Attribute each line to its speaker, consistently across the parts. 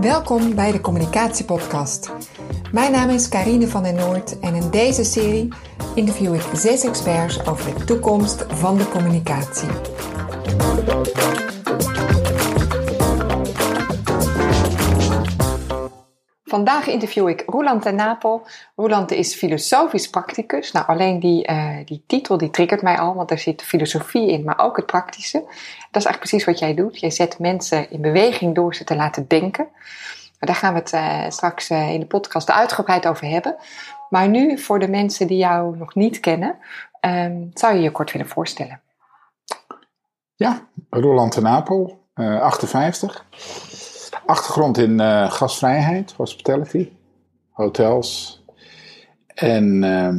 Speaker 1: Welkom bij de Communicatiepodcast. Mijn naam is Karine van den Noord en in deze serie interview ik zes experts over de toekomst van de communicatie. Vandaag interview ik Roland ten Napel. Roland is filosofisch practicus. Nou, alleen die, uh, die titel die triggert mij al, want er zit filosofie in, maar ook het praktische. Dat is eigenlijk precies wat jij doet. Jij zet mensen in beweging door ze te laten denken. Daar gaan we het uh, straks uh, in de podcast uitgebreid over hebben. Maar nu, voor de mensen die jou nog niet kennen, um, zou je je kort willen voorstellen?
Speaker 2: Ja, Roland ten Napel, 58. Achtergrond in uh, gastvrijheid, hospitality, hotels. En uh,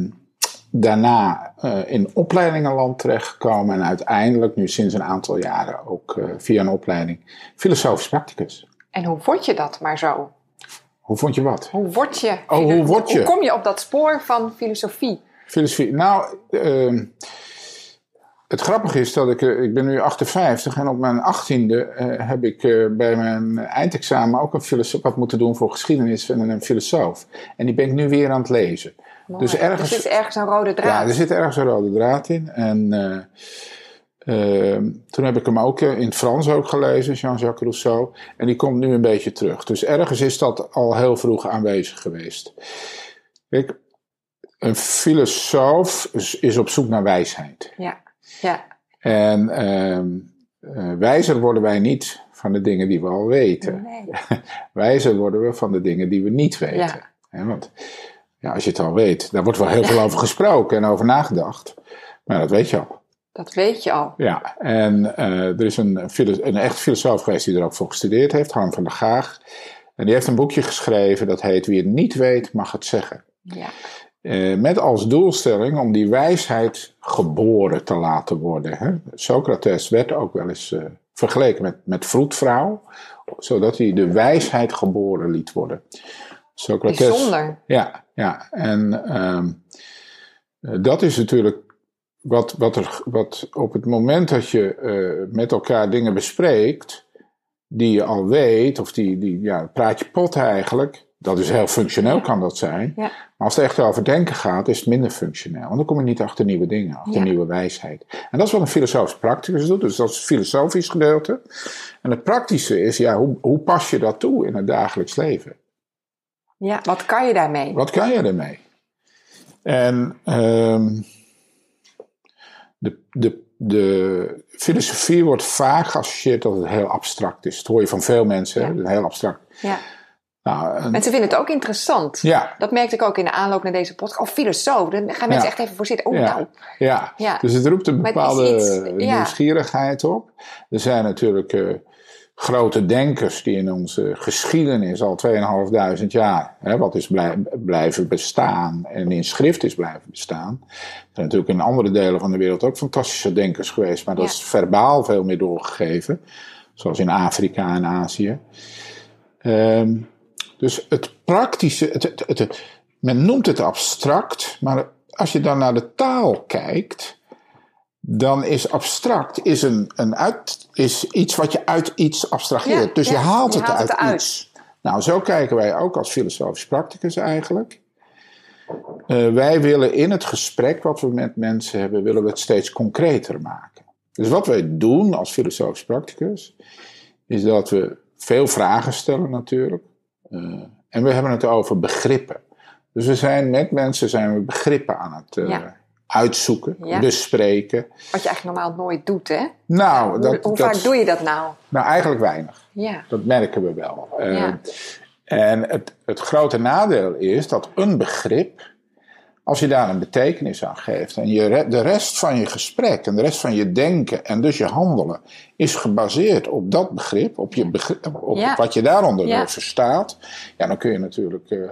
Speaker 2: daarna uh, in opleidingenland terechtgekomen. En uiteindelijk, nu sinds een aantal jaren, ook uh, via een opleiding, filosofisch practicus.
Speaker 1: En hoe word je dat maar zo?
Speaker 2: Hoe vond je wat?
Speaker 1: Hoe word je?
Speaker 2: Oh, hoe word je?
Speaker 1: Hoe kom je op dat spoor van filosofie?
Speaker 2: Filosofie. Nou, uh, het grappige is dat ik, ik ben nu 58 en op mijn 18e uh, heb ik uh, bij mijn eindexamen ook een filosoof wat moeten doen voor geschiedenis en een filosoof. En die ben ik nu weer aan het lezen.
Speaker 1: Mooi. Dus ergens, er zit ergens een rode draad.
Speaker 2: Ja, er zit ergens een rode draad in. En uh, toen heb ik hem ook in het Frans ook gelezen, Jean-Jacques Rousseau. En die komt nu een beetje terug. Dus ergens is dat al heel vroeg aanwezig geweest. Kijk, een filosoof is, is op zoek naar wijsheid.
Speaker 1: Ja. Ja.
Speaker 2: En uh, wijzer worden wij niet van de dingen die we al weten.
Speaker 1: Nee.
Speaker 2: wijzer worden we van de dingen die we niet weten.
Speaker 1: Ja.
Speaker 2: He, want ja, als je het al weet, daar wordt wel heel veel over gesproken en over nagedacht. Maar dat weet je al.
Speaker 1: Dat weet je al.
Speaker 2: Ja, en uh, er is een, een echt filosoof geweest die er ook voor gestudeerd heeft, Harm van der Gaag. En die heeft een boekje geschreven dat heet Wie het niet weet, mag het zeggen.
Speaker 1: Ja.
Speaker 2: Uh, met als doelstelling om die wijsheid geboren te laten worden. Hè? Socrates werd ook wel eens uh, vergeleken met, met vroedvrouw, zodat hij de wijsheid geboren liet worden. Socrates,
Speaker 1: Bijzonder.
Speaker 2: Ja, ja. en uh, dat is natuurlijk wat, wat, er, wat op het moment dat je uh, met elkaar dingen bespreekt, die je al weet, of die, die ja, praat je pot eigenlijk. Dat is heel functioneel, kan dat zijn.
Speaker 1: Ja.
Speaker 2: Maar als het echt over denken gaat, is het minder functioneel. Want dan kom je niet achter nieuwe dingen, achter
Speaker 1: Ja.
Speaker 2: nieuwe wijsheid. En dat is wat een filosofisch practicus doet. Dus dat is het filosofisch gedeelte. En het praktische is, ja, hoe, hoe pas je dat toe in het dagelijks leven?
Speaker 1: Ja, wat kan je daarmee?
Speaker 2: Wat kan je ermee? En um, de, de, de filosofie wordt vaak geassocieerd dat het heel abstract is. Dat hoor je van veel mensen, hè? Heel abstract.
Speaker 1: Ja.
Speaker 2: Nou, en-
Speaker 1: Mensen vinden het ook interessant.
Speaker 2: ja,
Speaker 1: Dat merkte ik ook in de aanloop naar deze podcast. Oh, filosoof. Daar gaan mensen
Speaker 2: Ja.
Speaker 1: echt even voor zitten. Oh,
Speaker 2: Ja.
Speaker 1: nou.
Speaker 2: ja.
Speaker 1: Ja.
Speaker 2: Dus het roept een bepaalde
Speaker 1: iets-
Speaker 2: nieuwsgierigheid op. Er zijn natuurlijk eh, grote denkers die in onze geschiedenis al 2.500 jaar, hè, wat is blij, blijven bestaan en in schrift is blijven bestaan. Er zijn natuurlijk in andere delen van de wereld ook fantastische denkers geweest, maar dat is verbaal veel meer doorgegeven, zoals in Afrika en Azië. Ehm, dus het praktische, het, het, men noemt het abstract, maar als je dan naar de taal kijkt, dan is abstract is een, een uit, is iets wat je uit iets abstraheert.
Speaker 1: Ja,
Speaker 2: dus je haalt
Speaker 1: je
Speaker 2: het
Speaker 1: haalt
Speaker 2: uit
Speaker 1: het
Speaker 2: iets. Nou, zo kijken wij ook als filosofisch practicus eigenlijk. Eh, wij willen in het gesprek wat we met mensen hebben, willen we het steeds concreter maken. Dus wat wij doen als filosofisch practicus, is dat we veel vragen stellen natuurlijk. Eh, en we hebben het over begrippen. Dus we zijn met mensen zijn we begrippen aan het eh,
Speaker 1: Ja.
Speaker 2: uitzoeken,
Speaker 1: Ja.
Speaker 2: bespreken.
Speaker 1: Wat je eigenlijk normaal nooit doet, hè?
Speaker 2: Nou,
Speaker 1: hoe
Speaker 2: dat,
Speaker 1: hoe
Speaker 2: dat,
Speaker 1: vaak doe je dat nou?
Speaker 2: nou, eigenlijk weinig.
Speaker 1: Ja.
Speaker 2: Dat merken we wel. Eh. En het, het grote nadeel is dat een begrip, als je daar een betekenis aan geeft en je, de rest van je gesprek en de rest van je denken en dus je handelen is gebaseerd op dat begrip, op, je begrip, op
Speaker 1: Ja.
Speaker 2: wat je daaronder
Speaker 1: Ja.
Speaker 2: verstaat, ja, dan kun je natuurlijk eh,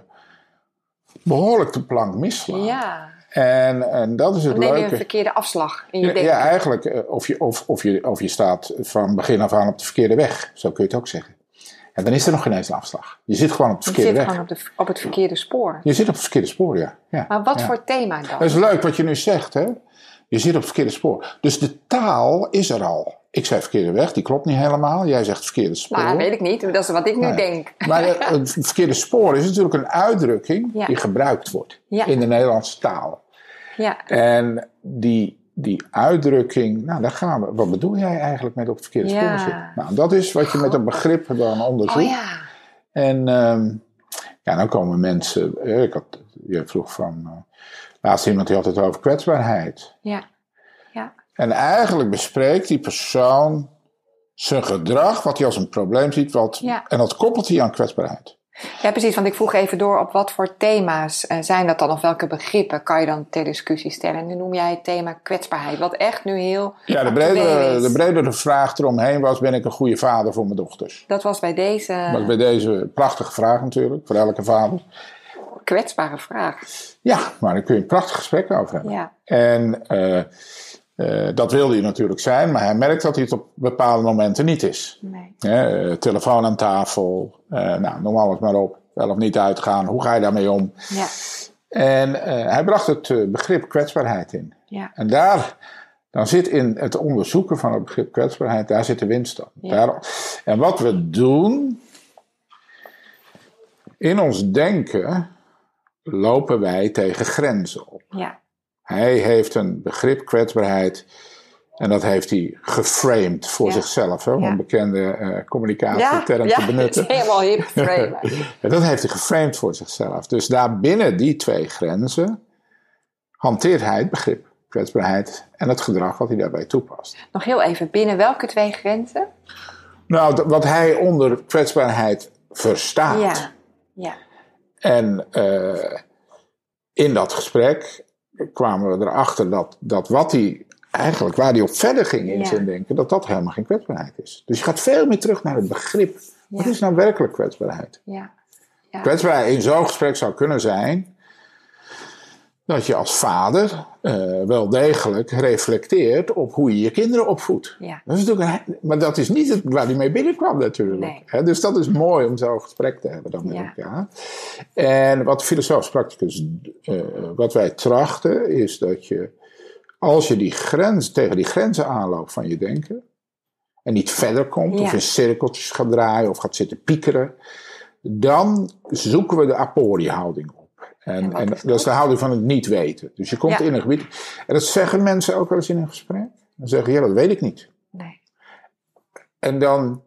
Speaker 2: behoorlijk de plank misslaan.
Speaker 1: Ja.
Speaker 2: En, en dat is het
Speaker 1: Dan neem je een verkeerde afslag in je
Speaker 2: Ja,
Speaker 1: denken.
Speaker 2: ja, eigenlijk, eh, of je, of, of, je, of je staat van begin af aan op de verkeerde weg. Zo kun je het ook zeggen. En dan is er nog geen eens een afslag. Je zit gewoon op
Speaker 1: je
Speaker 2: verkeerde
Speaker 1: zit
Speaker 2: weg.
Speaker 1: gewoon op, de, op het verkeerde spoor.
Speaker 2: Je zit op het verkeerde spoor, ja. ja.
Speaker 1: Maar wat
Speaker 2: ja.
Speaker 1: voor thema dan?
Speaker 2: Dat is leuk wat je nu zegt, hè. Je zit op het verkeerde spoor. Dus de taal is er al. Ik zei verkeerde weg, die klopt niet helemaal. Jij zegt verkeerde spoor.
Speaker 1: Nou, weet ik niet. Dat is wat ik nu
Speaker 2: Nee.
Speaker 1: denk.
Speaker 2: Maar eh, het verkeerde spoor is natuurlijk een uitdrukking
Speaker 1: Ja.
Speaker 2: die gebruikt wordt in de Nederlandse taal.
Speaker 1: Ja,
Speaker 2: En die, die uitdrukking, nou daar gaan we. Wat bedoel jij eigenlijk met op het verkeerde
Speaker 1: Ja.
Speaker 2: spoor zitten? Nou, dat is wat je met een begrip dan onderzoekt.
Speaker 1: oh ja.
Speaker 2: En ehm, ja, dan komen mensen. eh, Ik had, je vroeg van. eh, laatst iemand die had het over kwetsbaarheid.
Speaker 1: Ja. Ja.
Speaker 2: En eigenlijk bespreekt die persoon zijn gedrag, wat hij als een probleem ziet, wat,
Speaker 1: Ja.
Speaker 2: en dat koppelt hij aan kwetsbaarheid.
Speaker 1: Ja, precies. Want ik vroeg even door op wat voor thema's eh, zijn dat dan? Of welke begrippen kan je dan ter discussie stellen? En nu noem jij het thema kwetsbaarheid. Wat echt nu heel
Speaker 2: Ja, de bredere,
Speaker 1: is.
Speaker 2: de bredere vraag eromheen was: ben ik een goede vader voor mijn dochters?
Speaker 1: Dat was bij deze
Speaker 2: Dat is bij deze prachtige vraag natuurlijk, voor elke vader.
Speaker 1: kwetsbare vraag.
Speaker 2: Ja, maar daar kun je een prachtig gesprek over hebben.
Speaker 1: Ja.
Speaker 2: En eh, eh, dat wilde hij natuurlijk zijn, maar hij merkt dat hij het op bepaalde momenten niet is.
Speaker 1: Nee.
Speaker 2: Eh, telefoon aan tafel, eh, nou, noem alles maar op. Wel of niet uitgaan, hoe ga je daarmee om?
Speaker 1: Ja.
Speaker 2: En hij bracht het begrip kwetsbaarheid in.
Speaker 1: Ja.
Speaker 2: En daar, dan zit in het onderzoeken van het begrip kwetsbaarheid, daar zit de winst.
Speaker 1: Ja.
Speaker 2: Daar, en wat we doen, in ons denken lopen wij tegen grenzen op.
Speaker 1: Ja.
Speaker 2: Hij heeft een begrip kwetsbaarheid. En dat heeft hij geframed voor
Speaker 1: Ja.
Speaker 2: zichzelf, hè, om
Speaker 1: Ja.
Speaker 2: een bekende eh, communicatieterm
Speaker 1: ja,
Speaker 2: te benutten.
Speaker 1: helemaal hip frame.
Speaker 2: Ja, dat heeft hij geframed voor zichzelf. Dus daar binnen die twee grenzen hanteert hij het begrip kwetsbaarheid en het gedrag wat hij daarbij toepast.
Speaker 1: Nog heel even, binnen welke twee grenzen?
Speaker 2: Nou, wat hij onder kwetsbaarheid verstaat.
Speaker 1: Ja. Ja.
Speaker 2: En eh, in dat gesprek kwamen we erachter dat, dat wat hij eigenlijk, waar hij op verder ging in
Speaker 1: Ja.
Speaker 2: zijn denken, dat dat helemaal geen kwetsbaarheid is. Dus je gaat veel meer terug naar het begrip. Wat
Speaker 1: Ja.
Speaker 2: is nou werkelijk kwetsbaarheid?
Speaker 1: Ja. Ja.
Speaker 2: Kwetsbaarheid in zo'n gesprek zou kunnen zijn dat je als vader eh, wel degelijk reflecteert op hoe je je kinderen opvoedt.
Speaker 1: Ja.
Speaker 2: Dat is natuurlijk een, maar dat is niet het, waar hij mee binnenkwam natuurlijk.
Speaker 1: Nee.
Speaker 2: Dus dat is mooi om zo'n gesprek te hebben dan met
Speaker 1: Ja.
Speaker 2: elkaar. En wat filosofisch practicus, eh, wat wij trachten, is dat je als je die grens, tegen die grenzen aanloopt van je denken, en niet verder komt,
Speaker 1: Ja.
Speaker 2: of in cirkeltjes gaat draaien, of gaat zitten piekeren, dan zoeken we de aporie-houding op. En,
Speaker 1: En
Speaker 2: dat is de houding van het niet weten. Dus je komt
Speaker 1: Ja.
Speaker 2: in een gebied. En dat zeggen mensen ook wel eens in een gesprek. Dan zeggen ja, dat weet ik niet.
Speaker 1: Nee.
Speaker 2: En dan,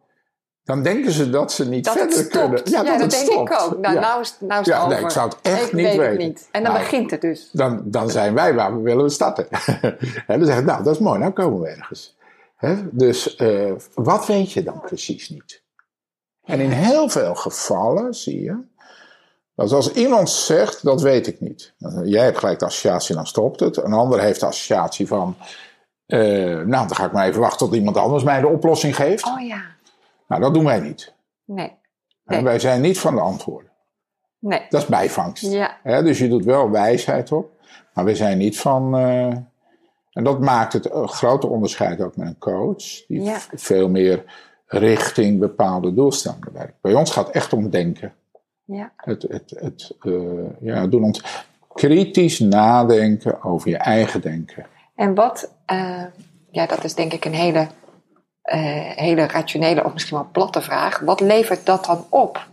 Speaker 2: dan denken ze dat ze niet
Speaker 1: Dat
Speaker 2: verder kunnen.
Speaker 1: Ja, dat,
Speaker 2: het
Speaker 1: denk
Speaker 2: stopt.
Speaker 1: ik ook. Nou,
Speaker 2: Ja.
Speaker 1: nou is, nou is het
Speaker 2: Ja, nee, ik zou het echt
Speaker 1: Ik
Speaker 2: niet
Speaker 1: weet
Speaker 2: weten.
Speaker 1: niet. En dan
Speaker 2: Nou,
Speaker 1: begint het dus.
Speaker 2: dan, dan zijn wij waar we willen starten. en dan zeggen nou, dat is mooi, nou komen we ergens. Hè? Dus eh, wat weet je dan precies niet? En in heel veel gevallen zie je dat als iemand zegt, dat weet ik niet. Dan- Jij hebt gelijk de associatie, dan stopt het. Een ander heeft de associatie van, eh, nou, dan ga ik maar even wachten tot iemand anders mij de oplossing geeft.
Speaker 1: Oh ja.
Speaker 2: Nou, dat doen wij niet.
Speaker 1: Nee.
Speaker 2: Wij zijn niet van de antwoorden.
Speaker 1: Nee.
Speaker 2: Dat is bijvangst.
Speaker 1: Ja.
Speaker 2: Dus je doet wel wijsheid op, maar we zijn niet van. eh, en dat maakt het een grote onderscheid ook met een coach, die
Speaker 1: Ja.
Speaker 2: veel meer richting bepaalde doelstellingen werkt. Bij ons gaat het echt om denken.
Speaker 1: Ja.
Speaker 2: Het, het, het eh, ja, doen ons kritisch nadenken over je eigen denken.
Speaker 1: En wat, eh, ja, dat is denk ik een hele, eh, hele rationele of misschien wel platte vraag. Wat levert dat dan op?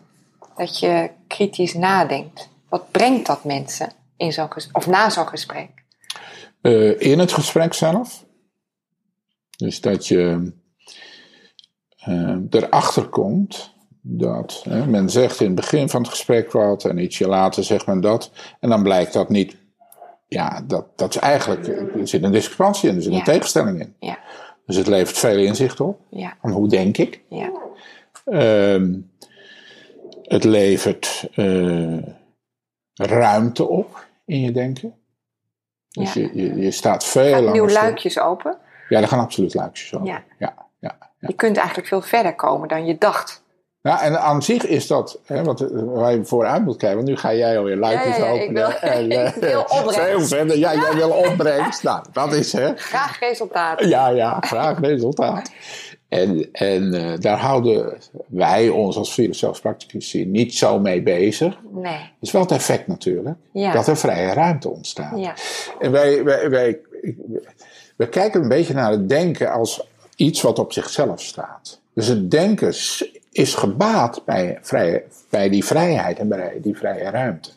Speaker 1: Dat je kritisch nadenkt. Wat brengt dat mensen in zo'n ges- of na zo'n gesprek?
Speaker 2: In het gesprek zelf. Dus dat je erachter komt dat hè, men zegt in het begin van het gesprek wat en ietsje later zegt men dat. En dan blijkt dat niet. Ja, dat, dat is eigenlijk. Er zit een discrepantie in, er zit
Speaker 1: Ja.
Speaker 2: een tegenstelling in.
Speaker 1: Ja.
Speaker 2: Dus het levert veel inzicht op.
Speaker 1: Ja.
Speaker 2: Van hoe denk ik?
Speaker 1: Ja.
Speaker 2: Ehm, het levert eh, ruimte op in je denken. Dus
Speaker 1: Ja.
Speaker 2: je, je, je staat veel
Speaker 1: Gaat
Speaker 2: langer
Speaker 1: nieuw
Speaker 2: stil.
Speaker 1: luikjes open.
Speaker 2: Ja, er gaan absoluut luikjes.
Speaker 1: Ja.
Speaker 2: Ja. Ja,
Speaker 1: Je kunt eigenlijk veel verder komen dan je dacht.
Speaker 2: Nou, en aan zich is dat, hè, wat, eh, waar je vooruit moet kijken, want nu ga jij alweer luikjes
Speaker 1: Ja, ja, ja, ik
Speaker 2: openen.
Speaker 1: wil-
Speaker 2: en, eh,
Speaker 1: ik wil opbrengst.
Speaker 2: Verder. Ja, jij wil opbrengst. Nou, dat is hè.
Speaker 1: Graag resultaten.
Speaker 2: Ja, ja, graag resultaat. En, en eh, daar houden wij ons als filosofisch practici niet zo mee bezig.
Speaker 1: Nee.
Speaker 2: Dat is wel het effect natuurlijk.
Speaker 1: Ja.
Speaker 2: Dat er vrije ruimte ontstaat.
Speaker 1: Ja.
Speaker 2: En wij, wij, wij we kijken een beetje naar het denken als iets wat op zichzelf staat. Dus het denken is gebaat bij, vrije, bij die vrijheid en bij die vrije ruimte.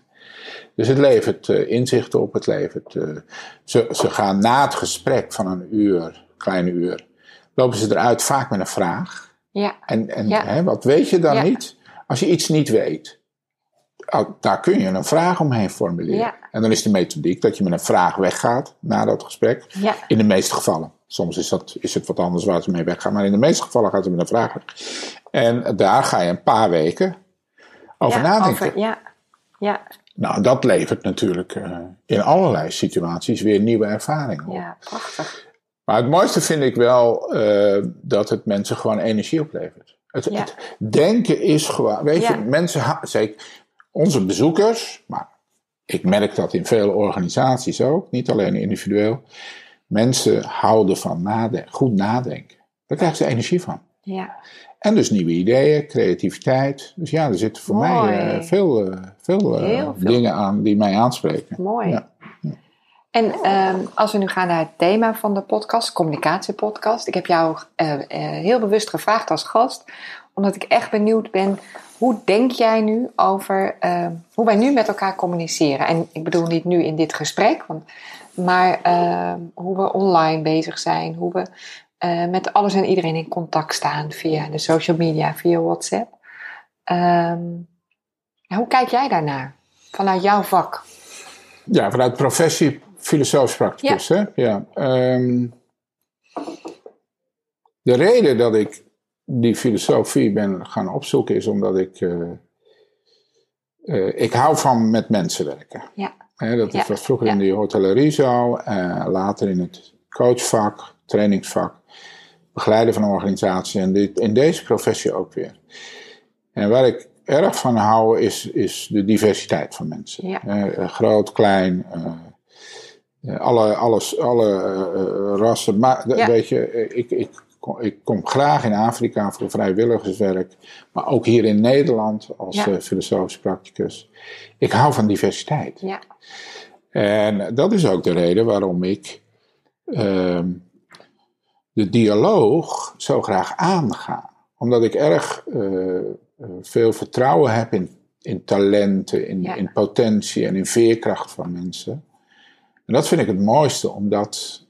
Speaker 2: Dus het levert uh, inzichten op, het levert. Uh, ze, ze gaan na het gesprek van een uur, kleine uur, lopen ze eruit vaak met een vraag.
Speaker 1: Ja.
Speaker 2: En, en
Speaker 1: Ja.
Speaker 2: Hè, wat weet je dan
Speaker 1: Ja.
Speaker 2: niet? Als je iets niet weet, oh, daar kun je een vraag omheen formuleren.
Speaker 1: Ja.
Speaker 2: En dan is de methodiek dat je met een vraag weggaat na dat gesprek.
Speaker 1: Ja.
Speaker 2: In de meeste gevallen. Soms is, dat, is het wat anders waar ze mee weggaan. Maar in de meeste gevallen gaat ze met een vraag weg. En daar ga je een paar weken over
Speaker 1: ja,
Speaker 2: nadenken.
Speaker 1: over- ja. Ja.
Speaker 2: Nou, dat levert natuurlijk eh, in allerlei situaties weer nieuwe ervaringen op.
Speaker 1: ja, prachtig.
Speaker 2: Maar het mooiste vind ik wel eh, dat het mensen gewoon energie oplevert. Het,
Speaker 1: Ja.
Speaker 2: het denken is gewoon, weet je, mensen, zeker onze bezoekers, maar ik merk dat in vele organisaties ook, niet alleen individueel. Mensen houden van naden goed nadenken. Daar krijgen ze energie van.
Speaker 1: Ja.
Speaker 2: En dus nieuwe ideeën, creativiteit. Dus ja, er zitten voor
Speaker 1: Mooi.
Speaker 2: mij eh, veel, eh, veel, eh,
Speaker 1: veel.
Speaker 2: dingen aan die mij aanspreken.
Speaker 1: Mooi.
Speaker 2: Ja.
Speaker 1: En ehm, als we nu gaan naar het thema van de podcast, communicatiepodcast. Ik heb jou heel bewust gevraagd als gast, omdat ik echt benieuwd ben. Hoe denk jij nu over ehm, hoe wij nu met elkaar communiceren? En ik bedoel niet nu in dit gesprek, want, maar ehm, hoe we online bezig zijn, hoe we eh, met alles en iedereen in contact staan via de social media, via WhatsApp. Ehm, hoe kijk jij daarnaar vanuit jouw vak?
Speaker 2: Ja, vanuit professie filosofisch practicus. Hè? Ja. de reden dat ik die filosofie ben gaan opzoeken is omdat ik. eh, eh, ik hou van met mensen werken.
Speaker 1: Ja.
Speaker 2: Hè, dat
Speaker 1: Ja,
Speaker 2: was vroeger
Speaker 1: ja.
Speaker 2: in de hotellerie zo, eh, later in het coachvak, trainingsvak, begeleiden van een organisatie en dit, in deze professie ook weer. En waar ik erg van hou is, is de diversiteit van mensen.
Speaker 1: Ja.
Speaker 2: Groot, klein, alle, alles, alle rassen. Maar weet je, ik, ik, kom, ik kom graag in Afrika voor vrijwilligerswerk, maar ook hier in Nederland als
Speaker 1: Ja.
Speaker 2: eh, filosofisch practicus. Ik hou van diversiteit.
Speaker 1: Ja,
Speaker 2: En dat is ook de reden waarom ik ehm, de dialoog zo graag aanga. Omdat ik erg eh, eh, veel vertrouwen heb in, in talenten, in,
Speaker 1: Ja.
Speaker 2: in potentie en in veerkracht van mensen. En dat vind ik het mooiste, omdat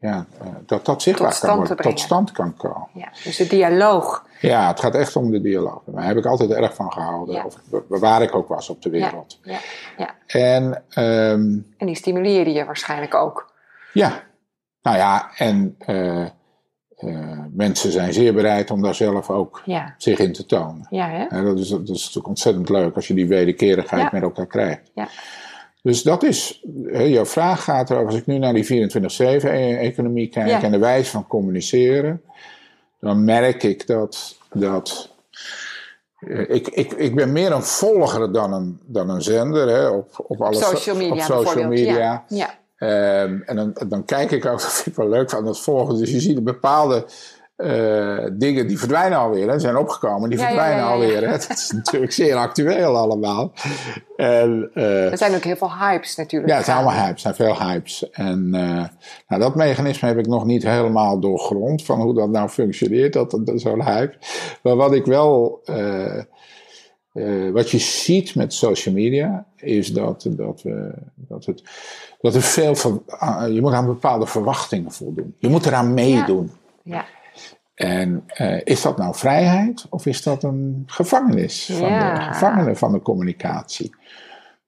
Speaker 2: ja, eh, dat dat zichtbaar kan worden, tot stand kan komen.
Speaker 1: ja. Dus de dialoog.
Speaker 2: Ja, het gaat echt om de dialoog. Daar heb ik altijd erg van gehouden,
Speaker 1: Ja.
Speaker 2: of, waar ik ook was op de wereld.
Speaker 1: Ja, ja.
Speaker 2: En ehm,
Speaker 1: En die stimuleerde je waarschijnlijk ook.
Speaker 2: Ja, nou ja, en eh, eh, mensen zijn zeer bereid om daar zelf ook
Speaker 1: Ja,
Speaker 2: zich in te tonen.
Speaker 1: ja hè?
Speaker 2: En dat, is, dat is natuurlijk ontzettend leuk als je die wederkerigheid met elkaar krijgt.
Speaker 1: Ja.
Speaker 2: Dus dat is, hè, jouw vraag gaat erover, als ik nu naar die 24-7-economie kijk
Speaker 1: Ja.
Speaker 2: en de wijze van communiceren, dan merk ik dat, dat eh, ik, ik, ik ben meer een volger dan een, dan een zender hè, op, op, alle so-
Speaker 1: social media
Speaker 2: op social media.
Speaker 1: Ja, ja.
Speaker 2: Ehm, en dan, dan kijk ik ook, dat vind ik wel leuk van dat volgen. Dus je ziet bepaalde eh, dingen die verdwijnen alweer. Hè, zijn opgekomen, die
Speaker 1: Ja,
Speaker 2: verdwijnen
Speaker 1: ja, ja, ja.
Speaker 2: alweer. Dat is natuurlijk zeer actueel allemaal. En, eh,
Speaker 1: Er zijn ook heel veel hypes natuurlijk.
Speaker 2: ja, het zijn allemaal hypes, het zijn veel hypes. En eh, nou, dat mechanisme heb ik nog niet helemaal doorgrond van hoe dat nou functioneert, dat, dat, zo'n hype. Maar wat ik wel, wat je ziet met social media, is dat, dat, we, dat, het, dat er veel, ver- ah, je moet aan bepaalde verwachtingen voldoen. Je moet eraan meedoen.
Speaker 1: Ja,
Speaker 2: En eh, is dat nou vrijheid of is dat een gevangenis van,
Speaker 1: Ja.
Speaker 2: de, gevangene van de communicatie?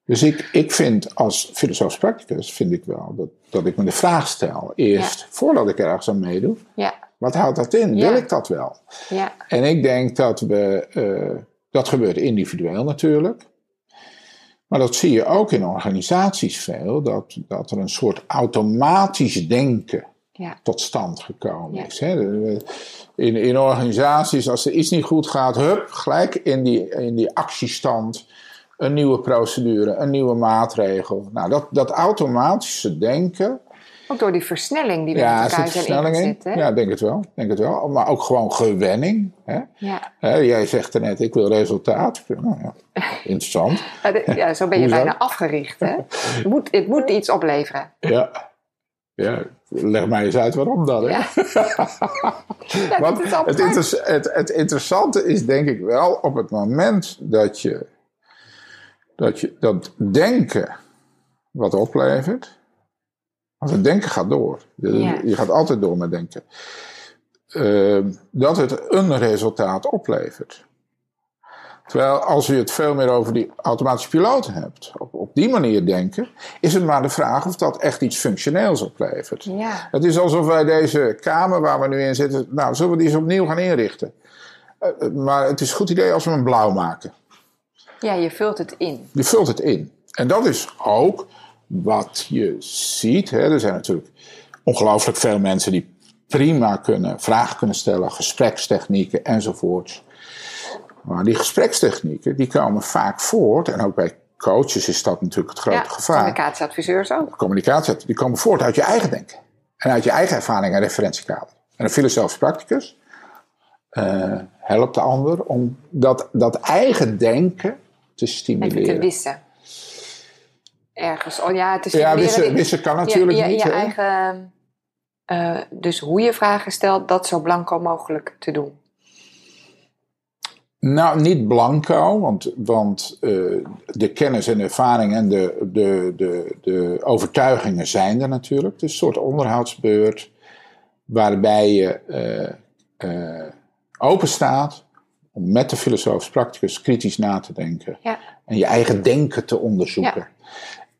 Speaker 2: Dus ik, ik vind als filosofisch practicus, vind ik wel dat, dat ik me de vraag stel, eerst voordat ik ergens aan meedoe,
Speaker 1: ja,
Speaker 2: wat houdt dat in? Wil ik dat wel?
Speaker 1: ja,
Speaker 2: En ik denk dat we, eh, dat gebeurt individueel natuurlijk. Maar dat zie je ook in organisaties veel, dat, dat er een soort automatisch denken
Speaker 1: ja,
Speaker 2: tot stand gekomen
Speaker 1: Ja.
Speaker 2: is. Hè. In, in organisaties, als er iets niet goed gaat, hup, gelijk in die, in die actiestand een nieuwe procedure, een nieuwe maatregel. Nou, dat, dat automatische denken,
Speaker 1: ook door die versnelling die we
Speaker 2: ja,
Speaker 1: met elkaar zijn. Hè?
Speaker 2: Ja, denk het wel, denk het wel. Maar ook gewoon gewenning. Hè.
Speaker 1: Ja.
Speaker 2: Hè, jij zegt er net, ik wil resultaat. Nou, ja, interessant.
Speaker 1: Ja, zo ben je bijna afgericht. Hè? Het, moet, het moet iets opleveren.
Speaker 2: Ja. Ja, leg mij eens uit waarom dan. Hè?
Speaker 1: Ja.
Speaker 2: Want het, inter- het, het interessante is denk ik wel op het moment dat je dat, je, dat denken wat oplevert. Want het denken gaat door. Je,
Speaker 1: Ja.
Speaker 2: je gaat altijd door met denken. Eh, dat het een resultaat oplevert. Terwijl als je het veel meer over die automatische piloten hebt, op, op die manier denken, is het maar de vraag of dat echt iets functioneels oplevert.
Speaker 1: Ja,
Speaker 2: Het is alsof wij deze kamer waar we nu in zitten, nou, zullen we die eens opnieuw gaan inrichten? Eh, eh, maar het is een goed idee als we hem blauw maken.
Speaker 1: ja, je vult het in.
Speaker 2: Je vult het in. En dat is ook wat je ziet. Hè. Er zijn natuurlijk ongelooflijk veel mensen die prima kunnen, vragen kunnen stellen, gesprekstechnieken enzovoorts. Maar die gesprekstechnieken die komen vaak voort, en ook bij coaches is dat natuurlijk het grote
Speaker 1: Ja,
Speaker 2: gevaar.
Speaker 1: communicatieadviseurs ook.
Speaker 2: communicatie, die komen voort uit je eigen denken. En uit je eigen ervaring en referentiekader. En een filosofisch practicus eh, helpt de ander om dat, dat eigen denken te
Speaker 1: Even
Speaker 2: stimuleren.
Speaker 1: te wissen. Ergens. Oh ja, het is
Speaker 2: ja, wissen, wissen kan natuurlijk
Speaker 1: je, je,
Speaker 2: niet.
Speaker 1: je eigen, eh, dus hoe je vragen stelt, dat zo blanco mogelijk te doen.
Speaker 2: Nou, niet blanco, want, want eh, de kennis en de ervaring en de, de, de, de overtuigingen zijn er natuurlijk. Het is een soort onderhoudsbeurt waarbij je eh, open staat om met de filosofisch practicus kritisch na te denken.
Speaker 1: Ja.
Speaker 2: En je eigen denken te onderzoeken.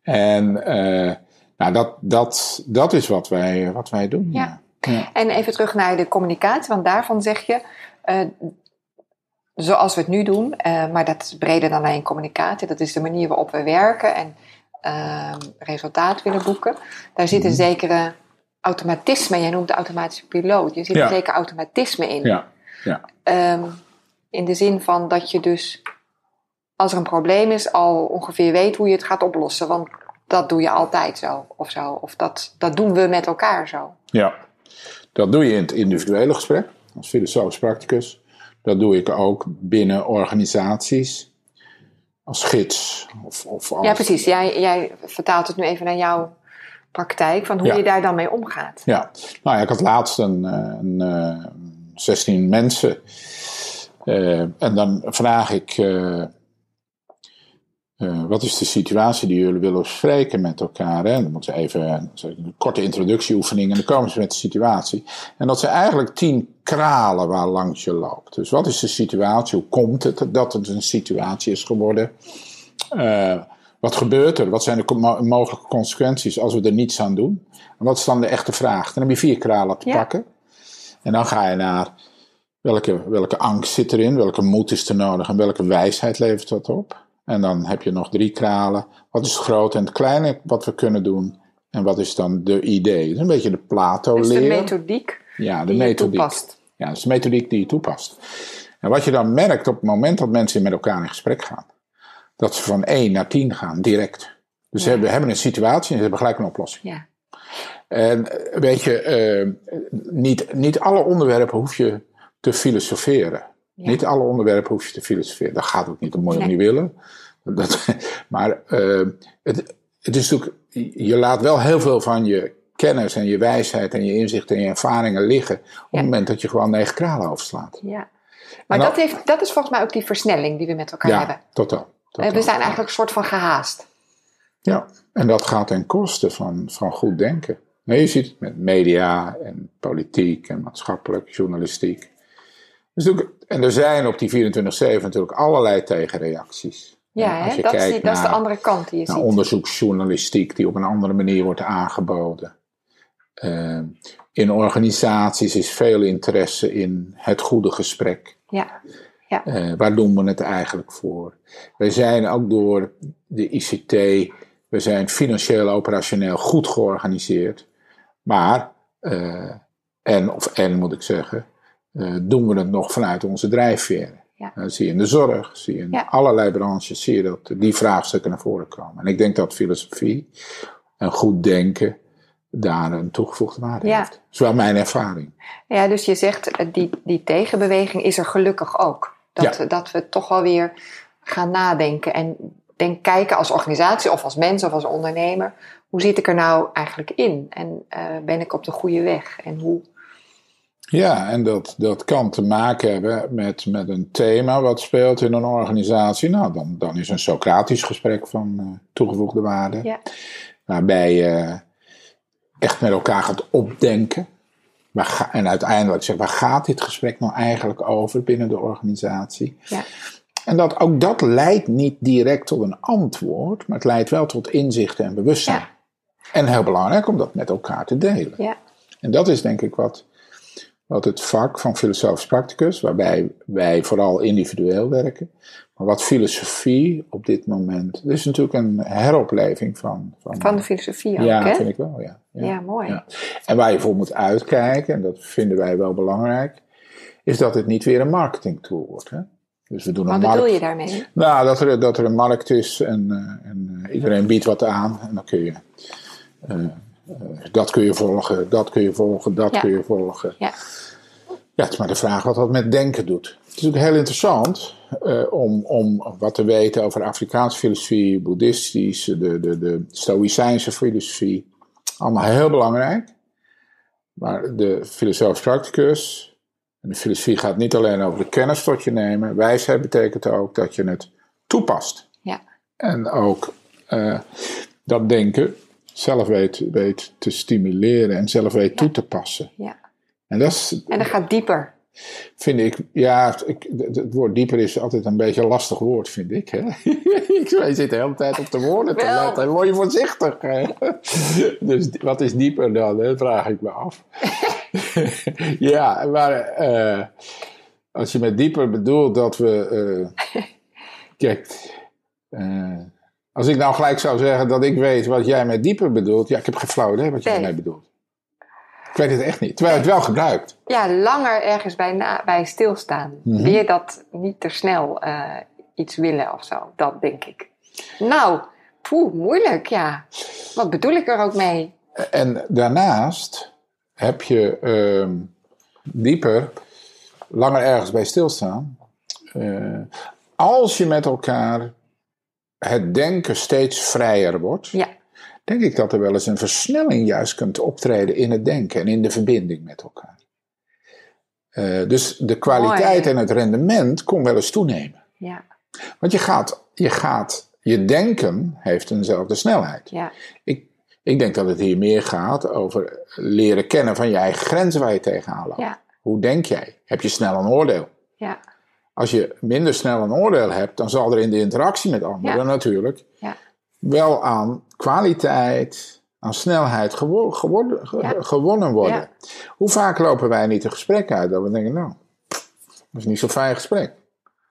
Speaker 2: En eh, nou, dat, dat, dat is wat wij, wat wij doen.
Speaker 1: Ja.
Speaker 2: Ja. Ja.
Speaker 1: En even terug naar de communicatie, want daarvan zeg je, zoals we het nu doen, eh, maar dat is breder dan alleen communicatie, dat is de manier waarop we werken en eh, resultaat willen boeken. Daar zit een
Speaker 2: Mhm.
Speaker 1: zekere automatisme, jij noemt de automatische piloot, er zit
Speaker 2: Ja.
Speaker 1: een zeker automatisme in.
Speaker 2: Ja. Ja.
Speaker 1: Ehm, in de zin van dat je dus, als er een probleem is, al ongeveer weet hoe je het gaat oplossen. Want dat doe je altijd zo, of zo. Of dat, dat doen we met elkaar zo.
Speaker 2: Ja, dat doe je in het individuele gesprek als filosofisch practicus. Dat doe ik ook binnen organisaties als gids. Of, of als,
Speaker 1: Ja, precies. Jij, jij vertaalt het nu even naar jouw praktijk, van hoe
Speaker 2: Ja.
Speaker 1: je daar dan mee omgaat.
Speaker 2: Ja, nou ja, ik had laatst een, een, eh, 16 mensen. Eh, en dan vraag ik, eh, eh, wat is de situatie die jullie willen bespreken met elkaar? Hè? Dan moeten ze even een korte introductieoefening en dan komen ze met de situatie. En dat zijn eigenlijk tien kralen waar langs je loopt. Dus wat is de situatie? Hoe komt het dat het een situatie is geworden? Eh, wat gebeurt er? Wat zijn de mo- mogelijke consequenties als we er niets aan doen? En wat is dan de echte vraag? Dan heb je vier kralen te
Speaker 1: Ja.
Speaker 2: pakken. En dan ga je naar welke, welke angst zit erin, welke moed is er nodig en welke wijsheid levert dat op. En dan heb je nog drie kralen. Wat is het grote en het kleine wat we kunnen doen? En wat is dan de idee? Dat is een beetje de
Speaker 1: Dus de
Speaker 2: Plato-leer.
Speaker 1: methodiek
Speaker 2: ja, de
Speaker 1: die je
Speaker 2: methodiek.
Speaker 1: toepast.
Speaker 2: Ja, dat is de methodiek die je toepast. En wat je dan merkt op het moment dat mensen met elkaar in gesprek gaan, dat ze van 1 naar 10 gaan, direct. Dus ze
Speaker 1: Ja.
Speaker 2: hebben, hebben een situatie en ze hebben gelijk een oplossing.
Speaker 1: Ja.
Speaker 2: En eh, weet je, eh, niet, niet alle onderwerpen hoef je te filosoferen.
Speaker 1: Ja.
Speaker 2: Niet alle onderwerpen hoef je te filosoferen. Dat gaat ook niet, dat moet je
Speaker 1: Nee.
Speaker 2: niet willen. Dat, maar eh, het, het is natuurlijk, je laat wel heel veel van je kennis en je wijsheid en je inzicht en je ervaringen liggen. op
Speaker 1: Ja.
Speaker 2: het moment dat je gewoon negen kralen overslaat.
Speaker 1: ja. Maar dat, heeft, dat is volgens mij ook die versnelling die we met elkaar
Speaker 2: Ja,
Speaker 1: hebben.
Speaker 2: totaal.
Speaker 1: Eh,
Speaker 2: totaal.
Speaker 1: We zijn eigenlijk een soort van gehaast.
Speaker 2: Ja, en dat gaat ten koste van, van goed denken. Nee, je ziet het met media en politiek en maatschappelijk, journalistiek. Dus en er zijn op die 24-7 natuurlijk allerlei tegenreacties.
Speaker 1: Ja, hè? Dat, is die, dat is de andere kant die je
Speaker 2: naar
Speaker 1: ziet.
Speaker 2: onderzoeksjournalistiek die op een andere manier wordt aangeboden. Eh, in organisaties is veel interesse in het goede gesprek.
Speaker 1: Ja.
Speaker 2: Eh, waar doen we het eigenlijk voor? Wij zijn ook door de ICT, we zijn financieel operationeel goed georganiseerd. Maar, eh, en, of en moet ik zeggen, eh, doen we het nog vanuit onze drijfveren.
Speaker 1: Ja.
Speaker 2: Dat zie je in de zorg, zie je in
Speaker 1: Ja.
Speaker 2: allerlei branches, zie je dat die vraagstukken naar voren komen. En ik denk dat filosofie en goed denken daar een toegevoegde waarde
Speaker 1: Ja.
Speaker 2: heeft. Dat is wel mijn ervaring.
Speaker 1: Ja, dus je zegt, eh, die, die tegenbeweging is er gelukkig ook. Dat,
Speaker 2: Ja.
Speaker 1: dat we toch wel weer gaan nadenken en denk, kijken als organisatie of als mens of als ondernemer. hoe zit ik er nou eigenlijk in? En eh, ben ik op de goede weg? En hoe...
Speaker 2: Ja, en dat, dat kan te maken hebben met, met een thema wat speelt in een organisatie. Nou, dan, dan is een Socratisch gesprek van uh, toegevoegde waarde.
Speaker 1: Ja.
Speaker 2: Waarbij je echt met elkaar gaat opdenken. Waar ga, en uiteindelijk zeg, waar gaat dit gesprek nou eigenlijk over binnen de organisatie?
Speaker 1: Ja.
Speaker 2: En dat, ook dat leidt niet direct tot een antwoord, maar het leidt wel tot inzichten en bewustzijn.
Speaker 1: Ja.
Speaker 2: En heel belangrijk om dat met elkaar te delen.
Speaker 1: Ja.
Speaker 2: En dat is denk ik wat, wat het vak van filosofisch practicus, waarbij wij vooral individueel werken, maar wat filosofie op dit moment, het is natuurlijk een heropleving van...
Speaker 1: Van, van de filosofie ook,
Speaker 2: ja,
Speaker 1: hè?
Speaker 2: vind ik wel, ja.
Speaker 1: Ja, ja mooi. Ja.
Speaker 2: En waar je voor moet uitkijken, en dat vinden wij wel belangrijk, is dat het niet weer een marketingtool wordt. Hè? Dus we doen
Speaker 1: Wat
Speaker 2: een
Speaker 1: bedoel
Speaker 2: markt...
Speaker 1: je daarmee?
Speaker 2: Nou, dat er, dat er een markt is en, uh, en uh, iedereen biedt wat aan. En dan kun je. Uh, dat kun je volgen, dat kun je volgen, dat
Speaker 1: Ja.
Speaker 2: kun je volgen.
Speaker 1: Ja.
Speaker 2: Ja, het is maar de vraag wat dat met denken doet. Het is natuurlijk heel interessant om, om wat te weten over Afrikaanse filosofie, boeddhistische, de, de, de Stoïcijnse filosofie. Allemaal heel belangrijk. Maar de filosofisch practicus, en de filosofie gaat niet alleen over de kennis tot je nemen. Wijsheid betekent ook dat je het toepast.
Speaker 1: Ja.
Speaker 2: En ook uh, dat denken zelf weet, weet te stimuleren en zelf weet
Speaker 1: Ja.
Speaker 2: toe te passen.
Speaker 1: Ja.
Speaker 2: En dat is,
Speaker 1: En dat gaat dieper.
Speaker 2: vind ik, ja, ik, het woord dieper is altijd een beetje een lastig woord, vind ik. Hè? Zitten de hele tijd op de woorden te letten. Word je voorzichtig. Hè? Dus wat is dieper dan? Hè? vraag ik me af. ja, maar eh, als je met dieper bedoelt dat we. eh, kijk, eh, als ik nou gelijk zou zeggen dat ik weet wat jij met dieper bedoelt, ja, ik heb geen flauw idee wat jij
Speaker 1: Nee.
Speaker 2: mee bedoelt. Ik weet het echt niet, terwijl je het wel gebruikt.
Speaker 1: Ja, langer ergens bij, na, bij stilstaan.
Speaker 2: Mhm.
Speaker 1: Weer dat niet te snel eh, iets willen of zo. Dat denk ik. Nou, poeh, moeilijk, ja. Wat bedoel ik er ook mee?
Speaker 2: En daarnaast heb je ehm, dieper, langer ergens bij stilstaan. Eh, als je met elkaar het denken steeds vrijer wordt,
Speaker 1: Ja,
Speaker 2: denk ik dat er wel eens een versnelling juist kunt optreden in het denken en in de verbinding met elkaar. Eh, dus de kwaliteit
Speaker 1: Mooi.
Speaker 2: en het rendement kon wel eens toenemen.
Speaker 1: ja,
Speaker 2: Want je gaat, je gaat, je denken heeft eenzelfde snelheid.
Speaker 1: ja,
Speaker 2: Ik, ik denk dat het hier meer gaat over leren kennen van je eigen grenzen waar je tegenaan loopt.
Speaker 1: ja,
Speaker 2: Hoe denk jij? Heb je snel een oordeel?
Speaker 1: ja,
Speaker 2: Als je minder snel een oordeel hebt, dan zal er in de interactie met anderen
Speaker 1: Ja.
Speaker 2: natuurlijk
Speaker 1: ja,
Speaker 2: wel aan kwaliteit, aan snelheid gewo- geworden- ge-
Speaker 1: Ja.
Speaker 2: gewonnen worden. Hoe vaak lopen wij niet een gesprek uit dat we denken, nou, dat is niet zo'n fijn gesprek.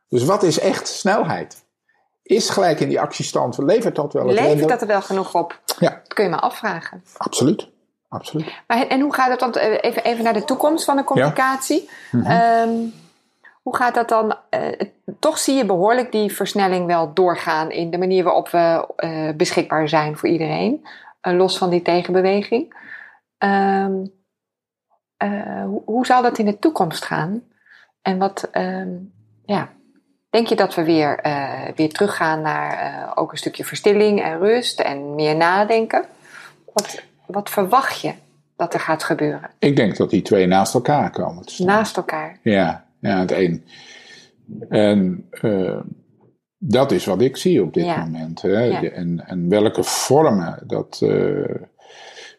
Speaker 2: Dus wat is echt snelheid? Is gelijk in die actiestand, levert dat wel het
Speaker 1: Levert dat er wel genoeg op?
Speaker 2: Ja,
Speaker 1: Dat kun je me afvragen.
Speaker 2: absoluut. absoluut.
Speaker 1: Maar, en hoe gaat het dan, eh, even, even naar de toekomst van de communicatie. Ehm, hoe gaat dat dan? eh, toch zie je behoorlijk die versnelling wel doorgaan in de manier waarop we eh, beschikbaar zijn voor iedereen. eh, los van die tegenbeweging. Ehm, eh, hoe, hoe zal dat in de toekomst gaan? En wat, ehm, ja, denk je dat we weer, weer teruggaan naar ook een stukje verstilling en rust en meer nadenken? Wat, wat verwacht je dat er gaat gebeuren?
Speaker 2: Ik denk dat die twee naast elkaar komen te staan.
Speaker 1: Naast elkaar.
Speaker 2: Ja, ja, het een. En eh, dat is wat ik zie op dit
Speaker 1: Ja.
Speaker 2: moment. Hè.
Speaker 1: Ja.
Speaker 2: En, en welke vormen dat. eh,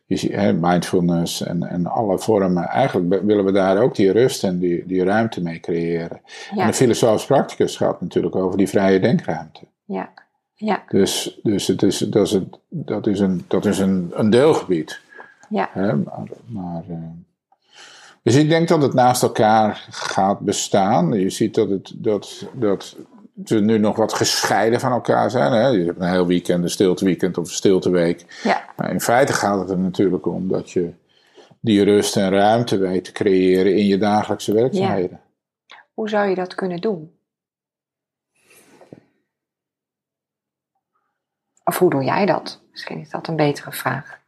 Speaker 2: je ziet, hè, mindfulness en, en alle vormen. Eigenlijk willen we daar ook die rust en die, die ruimte mee creëren.
Speaker 1: Ja.
Speaker 2: En de filosofisch practicus gaat natuurlijk over die vrije denkruimte.
Speaker 1: Ja, ja,
Speaker 2: Dus, dus het is, dat is, het, dat is, een, dat is een, een deelgebied.
Speaker 1: ja,
Speaker 2: Hè, maar, maar, eh, dus ik denk dat het naast elkaar gaat bestaan. Je ziet dat, het, dat, dat ze nu nog wat gescheiden van elkaar zijn. Hè. Je hebt een heel weekend, een stilteweekend of een stilteweek.
Speaker 1: ja,
Speaker 2: Maar in feite gaat het er natuurlijk om dat je die rust en ruimte weet te creëren in je dagelijkse werkzaamheden.
Speaker 1: Hoe zou je dat kunnen doen? Of hoe doe jij dat? Misschien is dat een betere vraag.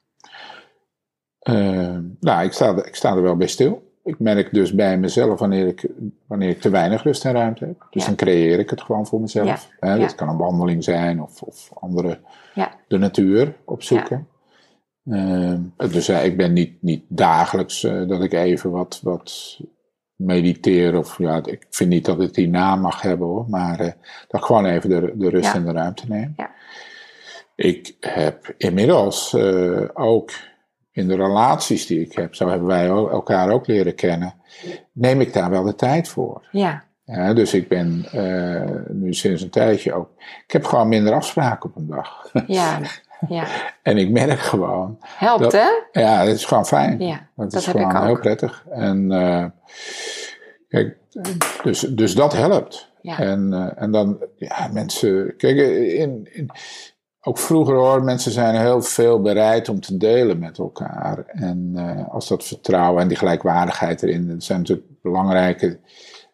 Speaker 2: Eh, nou, ik sta, ik sta er wel bij stil. Ik merk dus bij mezelf wanneer ik, wanneer ik te weinig rust en ruimte heb. Dus
Speaker 1: Ja.
Speaker 2: dan creëer ik het gewoon voor mezelf.
Speaker 1: Ja.
Speaker 2: Hè,
Speaker 1: Ja.
Speaker 2: Dat kan een wandeling zijn of, of andere,
Speaker 1: Ja,
Speaker 2: de natuur opzoeken. Ehm, dus ja, ik ben niet, niet dagelijks eh, dat ik even wat, wat mediteer. Of ja, ik vind niet dat het die naam mag hebben hoor. Maar eh, dat ik gewoon even de, de rust en de ruimte neem.
Speaker 1: Ja.
Speaker 2: Ik heb inmiddels eh, ook in de relaties die ik heb, zo hebben wij elkaar ook leren kennen, neem ik daar wel de tijd voor.
Speaker 1: Ja,
Speaker 2: Ja, dus ik ben eh, nu sinds een tijdje ook. Ik heb gewoon minder afspraken op een dag.
Speaker 1: ja, ja.
Speaker 2: en ik merk gewoon.
Speaker 1: Helpt
Speaker 2: Dat-
Speaker 1: hè?
Speaker 2: Ja, het is gewoon fijn.
Speaker 1: Ja,
Speaker 2: Dat,
Speaker 1: dat
Speaker 2: is gewoon heel prettig. En eh, kijk, dus, dus dat helpt.
Speaker 1: Ja.
Speaker 2: En, eh, en dan, ja, mensen. Kijk, in, in, ook vroeger hoor, mensen zijn heel veel bereid om te delen met elkaar. En eh, als dat vertrouwen en die gelijkwaardigheid erin, dat zijn natuurlijk belangrijke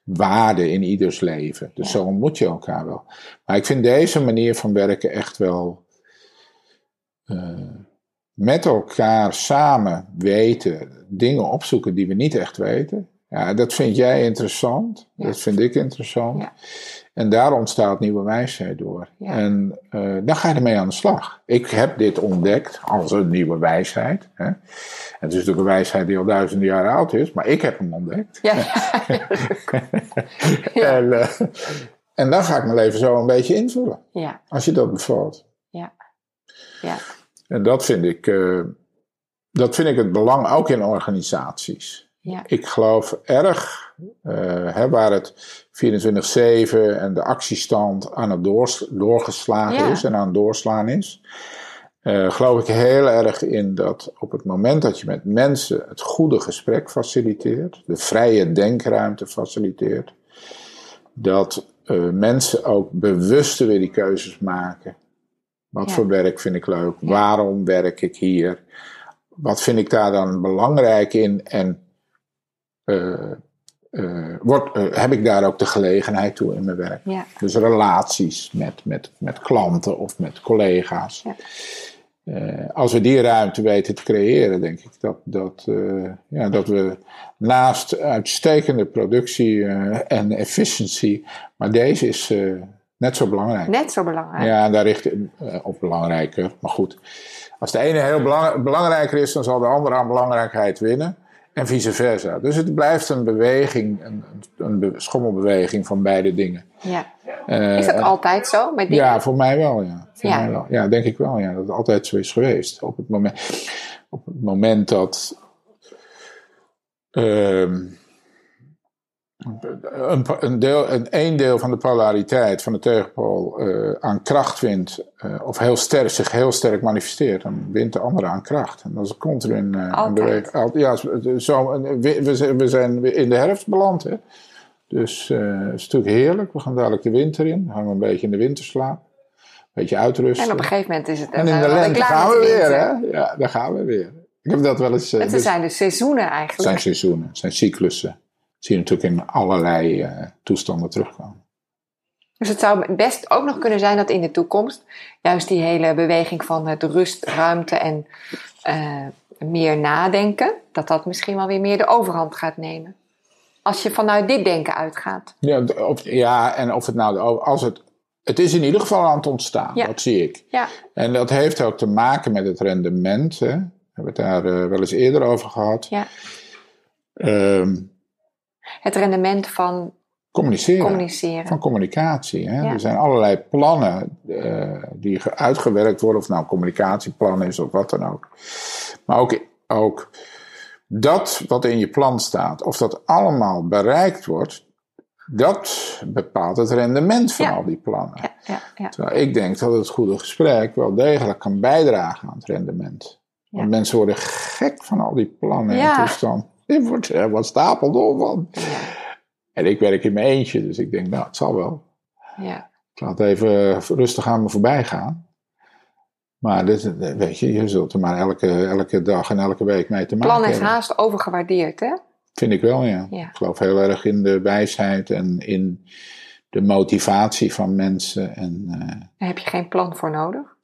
Speaker 2: waarden in ieders leven. Dus zo ontmoet je elkaar wel. Maar ik vind deze manier van werken echt wel. eh, met elkaar samen weten, dingen opzoeken die we niet echt weten. Ja, dat vind jij interessant.
Speaker 1: Ja.
Speaker 2: Dat vind ik interessant.
Speaker 1: Ja.
Speaker 2: En daar ontstaat nieuwe wijsheid door.
Speaker 1: Ja.
Speaker 2: En eh, dan ga je ermee aan de slag. Ik heb dit ontdekt als een nieuwe wijsheid. Hè. En het is natuurlijk een wijsheid die al duizenden jaren oud is, maar ik heb hem ontdekt.
Speaker 1: Ja, Ja.
Speaker 2: En, en dan ga ik mijn leven zo een beetje invullen.
Speaker 1: ja,
Speaker 2: Als je dat bevalt.
Speaker 1: ja. ja.
Speaker 2: En dat vind ik, eh, dat vind ik het belang ook in organisaties.
Speaker 1: Ja.
Speaker 2: Ik geloof erg, hè, waar het 24-7 en de actiestand aan het doors- doorgeslagen
Speaker 1: Ja.
Speaker 2: is en aan het doorslaan is. eh, geloof ik heel erg in dat op het moment dat je met mensen het goede gesprek faciliteert, de vrije denkruimte faciliteert, dat eh, mensen ook bewuster weer die keuzes maken. Wat
Speaker 1: Ja.
Speaker 2: voor werk vind ik leuk?
Speaker 1: Ja.
Speaker 2: Waarom werk ik hier? Wat vind ik daar dan belangrijk in? En eh, eh, wordt, eh, heb ik daar ook de gelegenheid toe in mijn werk?
Speaker 1: ja.
Speaker 2: Dus relaties met, met, met klanten of met collega's.
Speaker 1: Ja.
Speaker 2: Eh, als we die ruimte weten te creëren, denk ik dat, dat, ja, dat we naast uitstekende productie en efficiëntie, maar deze is net zo belangrijk.
Speaker 1: Net zo belangrijk.
Speaker 2: Ja, daar richt ik op belangrijker. Maar goed, als de ene heel belang- belangrijker is, dan zal de andere aan belangrijkheid winnen. En vice versa. Dus het blijft een beweging, een, een be- schommelbeweging van beide dingen.
Speaker 1: Ja.
Speaker 2: Eh,
Speaker 1: Is dat altijd zo? Met dingen?
Speaker 2: ja, voor mij wel, ja. Voor
Speaker 1: Ja.
Speaker 2: mij wel. Ja, denk ik wel, ja. Dat het altijd zo is geweest. Op het moment, op het moment dat... ehm, een, een, deel, een, één deel van de polariteit van de tegenpool eh, aan kracht wint, eh, of heel sterk, zich heel sterk manifesteert, dan wint de andere aan kracht. En dat is continu een, een beweging. Ja, zo, we, we zijn- in de herfst beland, hè. Dus eh, het is natuurlijk heerlijk. We gaan dadelijk de winter in. Dan gaan we een beetje in de winterslaap. Een beetje uitrusten.
Speaker 1: En op een gegeven moment is het...
Speaker 2: En in de lente gaan we weer, hè? Ja, daar gaan we weer. Ik heb dat wel eens...
Speaker 1: Het
Speaker 2: dus-
Speaker 1: zijn de seizoenen
Speaker 2: het
Speaker 1: eigenlijk.
Speaker 2: zijn seizoenen, het zijn cyclussen. Zie je natuurlijk in allerlei eh, toestanden terugkomen.
Speaker 1: Dus het zou best ook nog kunnen zijn dat in de toekomst juist die hele beweging van het rust, ruimte en eh, meer nadenken, dat dat misschien wel weer meer de overhand gaat nemen. Als je vanuit dit denken uitgaat.
Speaker 2: Ja, ja, en of het nou... Als het, het is in ieder geval aan het ontstaan,
Speaker 1: Ja.
Speaker 2: dat zie ik.
Speaker 1: Ja,
Speaker 2: En dat heeft ook te maken met het rendement. Hè? We hebben het daar eh, wel eens eerder over gehad.
Speaker 1: ja.
Speaker 2: Ehm,
Speaker 1: Het rendement van
Speaker 2: communiceren.
Speaker 1: communiceren.
Speaker 2: Van communicatie. Hè?
Speaker 1: Ja.
Speaker 2: Er zijn allerlei plannen eh, die ge- uitgewerkt worden, of nou communicatieplan is of wat dan ook. Maar ook, ook dat wat in je plan staat, of dat allemaal bereikt wordt, dat bepaalt het rendement van
Speaker 1: Ja.
Speaker 2: al die plannen.
Speaker 1: Ja, ja, ja.
Speaker 2: Terwijl ik denk dat het goede gesprek wel degelijk kan bijdragen aan het rendement. Want mensen worden gek van al die plannen
Speaker 1: Ja.
Speaker 2: en toestanden. Je wordt er wat stapeldol van. En ik werk in mijn eentje, dus ik denk, nou, het zal wel.
Speaker 1: ja.
Speaker 2: Ik laat even rustig aan me voorbij gaan. Maar dit, weet je, je zult er maar elke, elke dag en elke week mee te maken
Speaker 1: Plan is
Speaker 2: hebben.
Speaker 1: haast overgewaardeerd, hè?
Speaker 2: Vind ik wel, ja.
Speaker 1: Ja.
Speaker 2: Ik geloof heel erg in de wijsheid en in de motivatie van mensen. En, eh,
Speaker 1: Daar heb je geen plan voor nodig.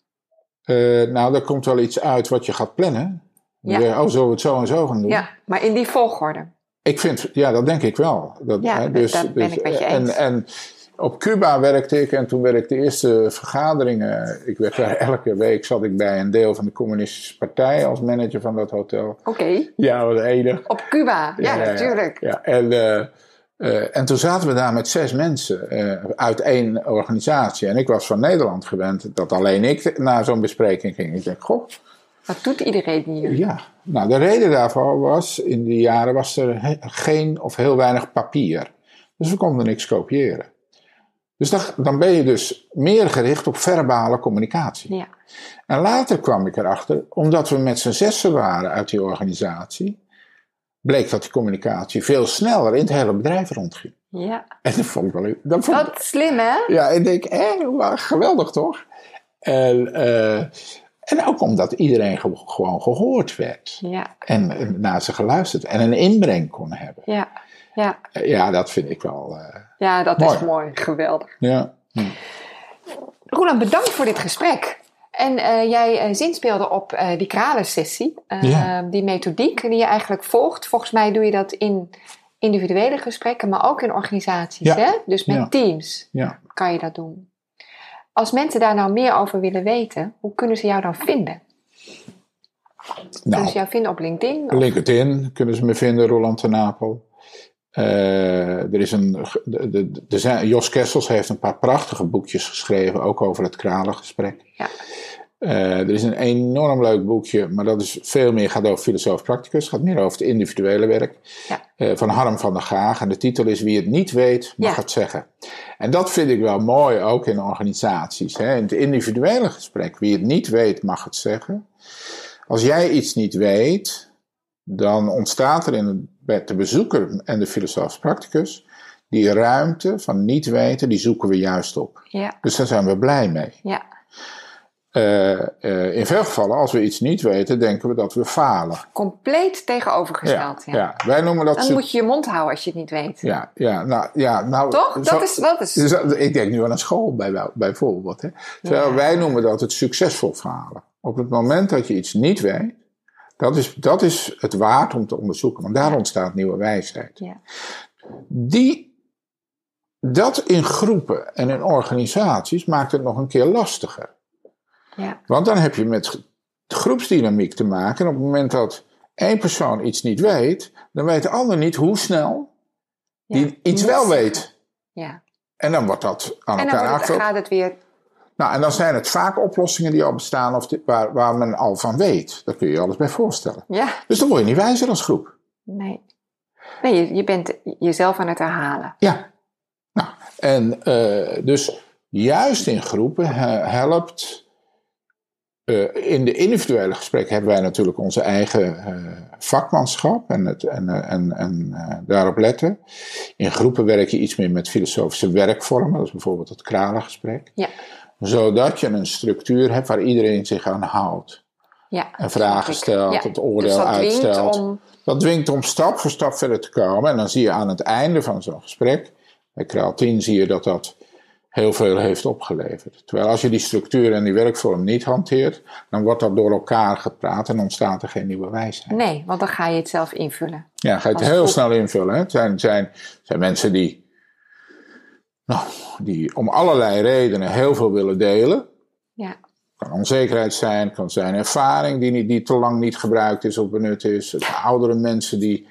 Speaker 2: eh, nou, er komt wel iets uit wat je gaat plannen.
Speaker 1: Ja.
Speaker 2: Oh, zullen we het zo en zo gaan doen?
Speaker 1: Ja, maar in die volgorde.
Speaker 2: Ik vind, ja, dat denk ik wel. Dat,
Speaker 1: Ja,
Speaker 2: hè,
Speaker 1: dat- dat ben ik met je
Speaker 2: en,
Speaker 1: eens.
Speaker 2: en op Cuba werkte ik en toen werd ik de eerste vergaderingen. Ik werd daar elke week zat ik bij een deel van de Communistische Partij als manager van dat hotel.
Speaker 1: Oké.
Speaker 2: Ja, wat enig.
Speaker 1: Op Cuba, ja, natuurlijk.
Speaker 2: Ja, en, eh, eh, en toen zaten we daar met zes mensen eh, uit één organisatie. En ik was van Nederland gewend dat alleen ik naar zo'n bespreking ging. Ik denk, goh.
Speaker 1: Wat doet iedereen hier?
Speaker 2: Ja, nou de reden daarvoor was, in die jaren was er geen of heel weinig papier. Dus we konden niks kopiëren. Dus dan, dan ben je dus meer gericht op verbale communicatie.
Speaker 1: Ja.
Speaker 2: En later kwam ik erachter, omdat we met z'n zessen waren uit die organisatie, bleek dat die communicatie veel sneller in het hele bedrijf rondging.
Speaker 1: Ja.
Speaker 2: En dat vond ik wel... Dat vond
Speaker 1: slim, hè?
Speaker 2: Ja, ik denk, eh, geweldig toch? En, uh, en ook omdat iedereen ge gewoon gehoord werd.
Speaker 1: Ja.
Speaker 2: En, en naar ze geluisterd en een inbreng kon hebben.
Speaker 1: Ja. Ja.
Speaker 2: Ja, dat vind ik wel. Uh,
Speaker 1: ja, dat
Speaker 2: mooi.
Speaker 1: is mooi. Geweldig.
Speaker 2: Ja. Hm.
Speaker 1: Roland, bedankt voor dit gesprek. En uh, jij uh, zinspeelde op uh, die kralen-sessie,
Speaker 2: Ja.
Speaker 1: die methodiek die je eigenlijk volgt. Volgens mij doe je dat in individuele gesprekken, maar ook in organisaties.
Speaker 2: Ja.
Speaker 1: Hè? Dus met
Speaker 2: Ja.
Speaker 1: teams
Speaker 2: ja.
Speaker 1: kan je dat doen. Als mensen daar nou meer over willen weten, hoe kunnen ze jou dan vinden? Kunnen
Speaker 2: Nou,
Speaker 1: ze jou vinden op LinkedIn? Of-
Speaker 2: LinkedIn kunnen ze me vinden, Roland de Napel. Eh, er is een, de, de, zijn, Jos Kessels heeft een paar prachtige boekjes geschreven, ook over het kralengesprek.
Speaker 1: Ja.
Speaker 2: Eh, er is een enorm leuk boekje, maar dat is veel meer gaat over filosoof practicus, gaat meer over het individuele werk,
Speaker 1: Ja.
Speaker 2: eh, van Harm van der Gaag. En de titel is Wie het niet weet, mag
Speaker 1: Ja.
Speaker 2: het zeggen. En dat vind ik wel mooi, ook in organisaties. Hè? In het individuele gesprek, wie het niet weet, mag het zeggen. Als jij iets niet weet, dan ontstaat er in bij de bezoeker en de filosoof practicus die ruimte van niet weten, die zoeken we juist op.
Speaker 1: Ja,
Speaker 2: Dus daar zijn we blij mee.
Speaker 1: ja,
Speaker 2: Eh, eh, in veel gevallen, als we iets niet weten, denken we dat we falen.
Speaker 1: compleet tegenovergesteld. Ja,
Speaker 2: ja. wij noemen dat.
Speaker 1: Dan moet je je mond houden als je het niet weet.
Speaker 2: ja, ja, nou, ja, nou,
Speaker 1: Toch?
Speaker 2: zo-
Speaker 1: Dat is, dat is.
Speaker 2: dus dat- ik denk nu aan een school bij, bijvoorbeeld. Hè. Terwijl
Speaker 1: Ja.
Speaker 2: wij noemen dat het succesvol falen. Op het moment dat je iets niet weet, dat is, dat is het waard om te onderzoeken. Want daar ontstaat nieuwe wijsheid.
Speaker 1: Ja.
Speaker 2: Die, dat in groepen en in organisaties maakt het nog een keer lastiger.
Speaker 1: Ja,
Speaker 2: Want dan heb je met groepsdynamiek te maken. En op het moment dat één persoon iets niet weet, dan weet de ander niet hoe snel die
Speaker 1: ja.
Speaker 2: iets wel weet.
Speaker 1: Ja.
Speaker 2: En dan wordt dat aan
Speaker 1: En dan
Speaker 2: elkaar
Speaker 1: wordt het-
Speaker 2: achter.
Speaker 1: gaat het weer.
Speaker 2: Nou, en dan zijn het vaak oplossingen die al bestaan of die- waar, waar men al van weet. Daar kun je je alles bij voorstellen.
Speaker 1: Ja,
Speaker 2: Dus dan word je niet wijzer als groep.
Speaker 1: nee. Nee, je, je bent jezelf aan het herhalen.
Speaker 2: Ja. Nou, en eh, dus juist in groepen he- helpt. Eh, in de individuele gesprekken hebben wij natuurlijk onze eigen eh, vakmanschap en, het, en, eh, en, en daarop letten. In groepen werk je iets meer met filosofische werkvormen, dat is bijvoorbeeld het kralengesprek.
Speaker 1: Ja,
Speaker 2: Zodat je een structuur hebt waar iedereen zich aan houdt.
Speaker 1: ja.
Speaker 2: En vragen stelt,
Speaker 1: Ja,
Speaker 2: het oordeel
Speaker 1: dus dat dwingt
Speaker 2: uitstelt.
Speaker 1: om.
Speaker 2: Dat dwingt om stap voor stap verder te komen. En dan zie je aan het einde van zo'n gesprek, bij kraal 10 zie je dat dat heel veel heeft opgeleverd. Terwijl als je die structuur en die werkvorm niet hanteert, dan wordt dat door elkaar gepraat en ontstaat er geen nieuwe wijsheid.
Speaker 1: Nee, want dan ga je het zelf invullen.
Speaker 2: Ja, ga je het heel snel invullen. Hè? Het zijn, zijn, zijn mensen die, nou, die om allerlei redenen heel veel willen delen.
Speaker 1: Ja,
Speaker 2: kan onzekerheid zijn, kan zijn ervaring die, niet, die te lang niet gebruikt is of benut is. Het oudere mensen die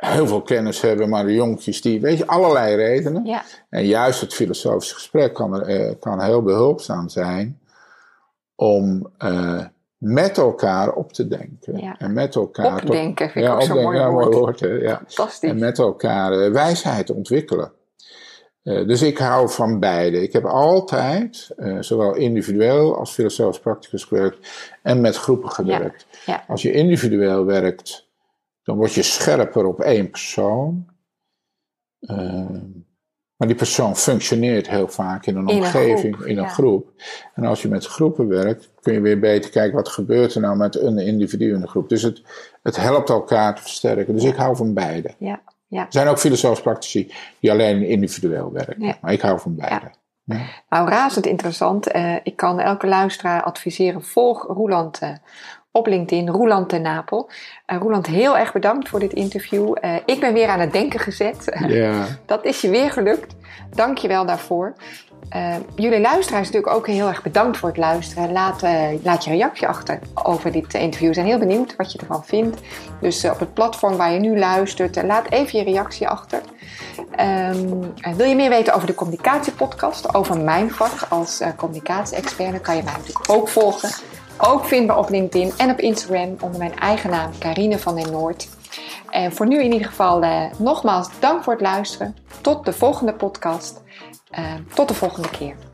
Speaker 2: heel veel kennis hebben, maar de jonkjes die, weet je, allerlei redenen.
Speaker 1: ja,
Speaker 2: En juist het filosofische gesprek kan, er, eh, kan heel behulpzaam zijn om eh, met elkaar op te denken.
Speaker 1: Ja.
Speaker 2: En met elkaar tot-
Speaker 1: Opdenken vind ik
Speaker 2: ja,
Speaker 1: ook zo'n mooi
Speaker 2: ja,
Speaker 1: woord.
Speaker 2: woord. ja.
Speaker 1: fantastisch.
Speaker 2: En met elkaar eh, wijsheid ontwikkelen. Dus ik hou van beide. Ik heb altijd, zowel individueel als filosofisch practicus gewerkt en met groepen gewerkt. Als je individueel werkt, dan word je scherper op één persoon. Eh, maar die persoon functioneert heel vaak in een
Speaker 1: In een
Speaker 2: omgeving,
Speaker 1: groep,
Speaker 2: in een
Speaker 1: ja.
Speaker 2: groep. En als je met groepen werkt, kun je weer beter kijken wat gebeurt er nou met een individu in de groep. Dus het, het helpt elkaar te versterken. Dus ik hou van beide.
Speaker 1: Ja, ja.
Speaker 2: Er zijn ook filosofisch praktici die alleen individueel werken.
Speaker 1: Ja.
Speaker 2: Maar ik hou van beide. Ja.
Speaker 1: Nou, razend interessant. Eh, ik kan elke luisteraar adviseren, volg Roeland eh, op LinkedIn, Roeland ten Napel. Uh, Roeland, heel erg bedankt voor dit interview. Uh, ik ben weer aan het denken gezet.
Speaker 2: Ja.
Speaker 1: Dat is je weer gelukt. Dank je wel daarvoor. Uh, jullie luisteraars natuurlijk ook heel erg bedankt voor het luisteren. Laat, laat je reactie achter over dit interview. We zijn heel benieuwd wat je ervan vindt. Dus op het platform waar je nu luistert, laat even je reactie achter. Um, wil je meer weten over de communicatiepodcast, over mijn vak als communicatie-expert, dan kan je mij natuurlijk ook volgen. Ook vindbaar op LinkedIn en op Instagram onder mijn eigen naam, Carine van den Noord. En voor nu in ieder geval uh, nogmaals dank voor het luisteren. Tot de volgende podcast. Uh, tot de volgende keer.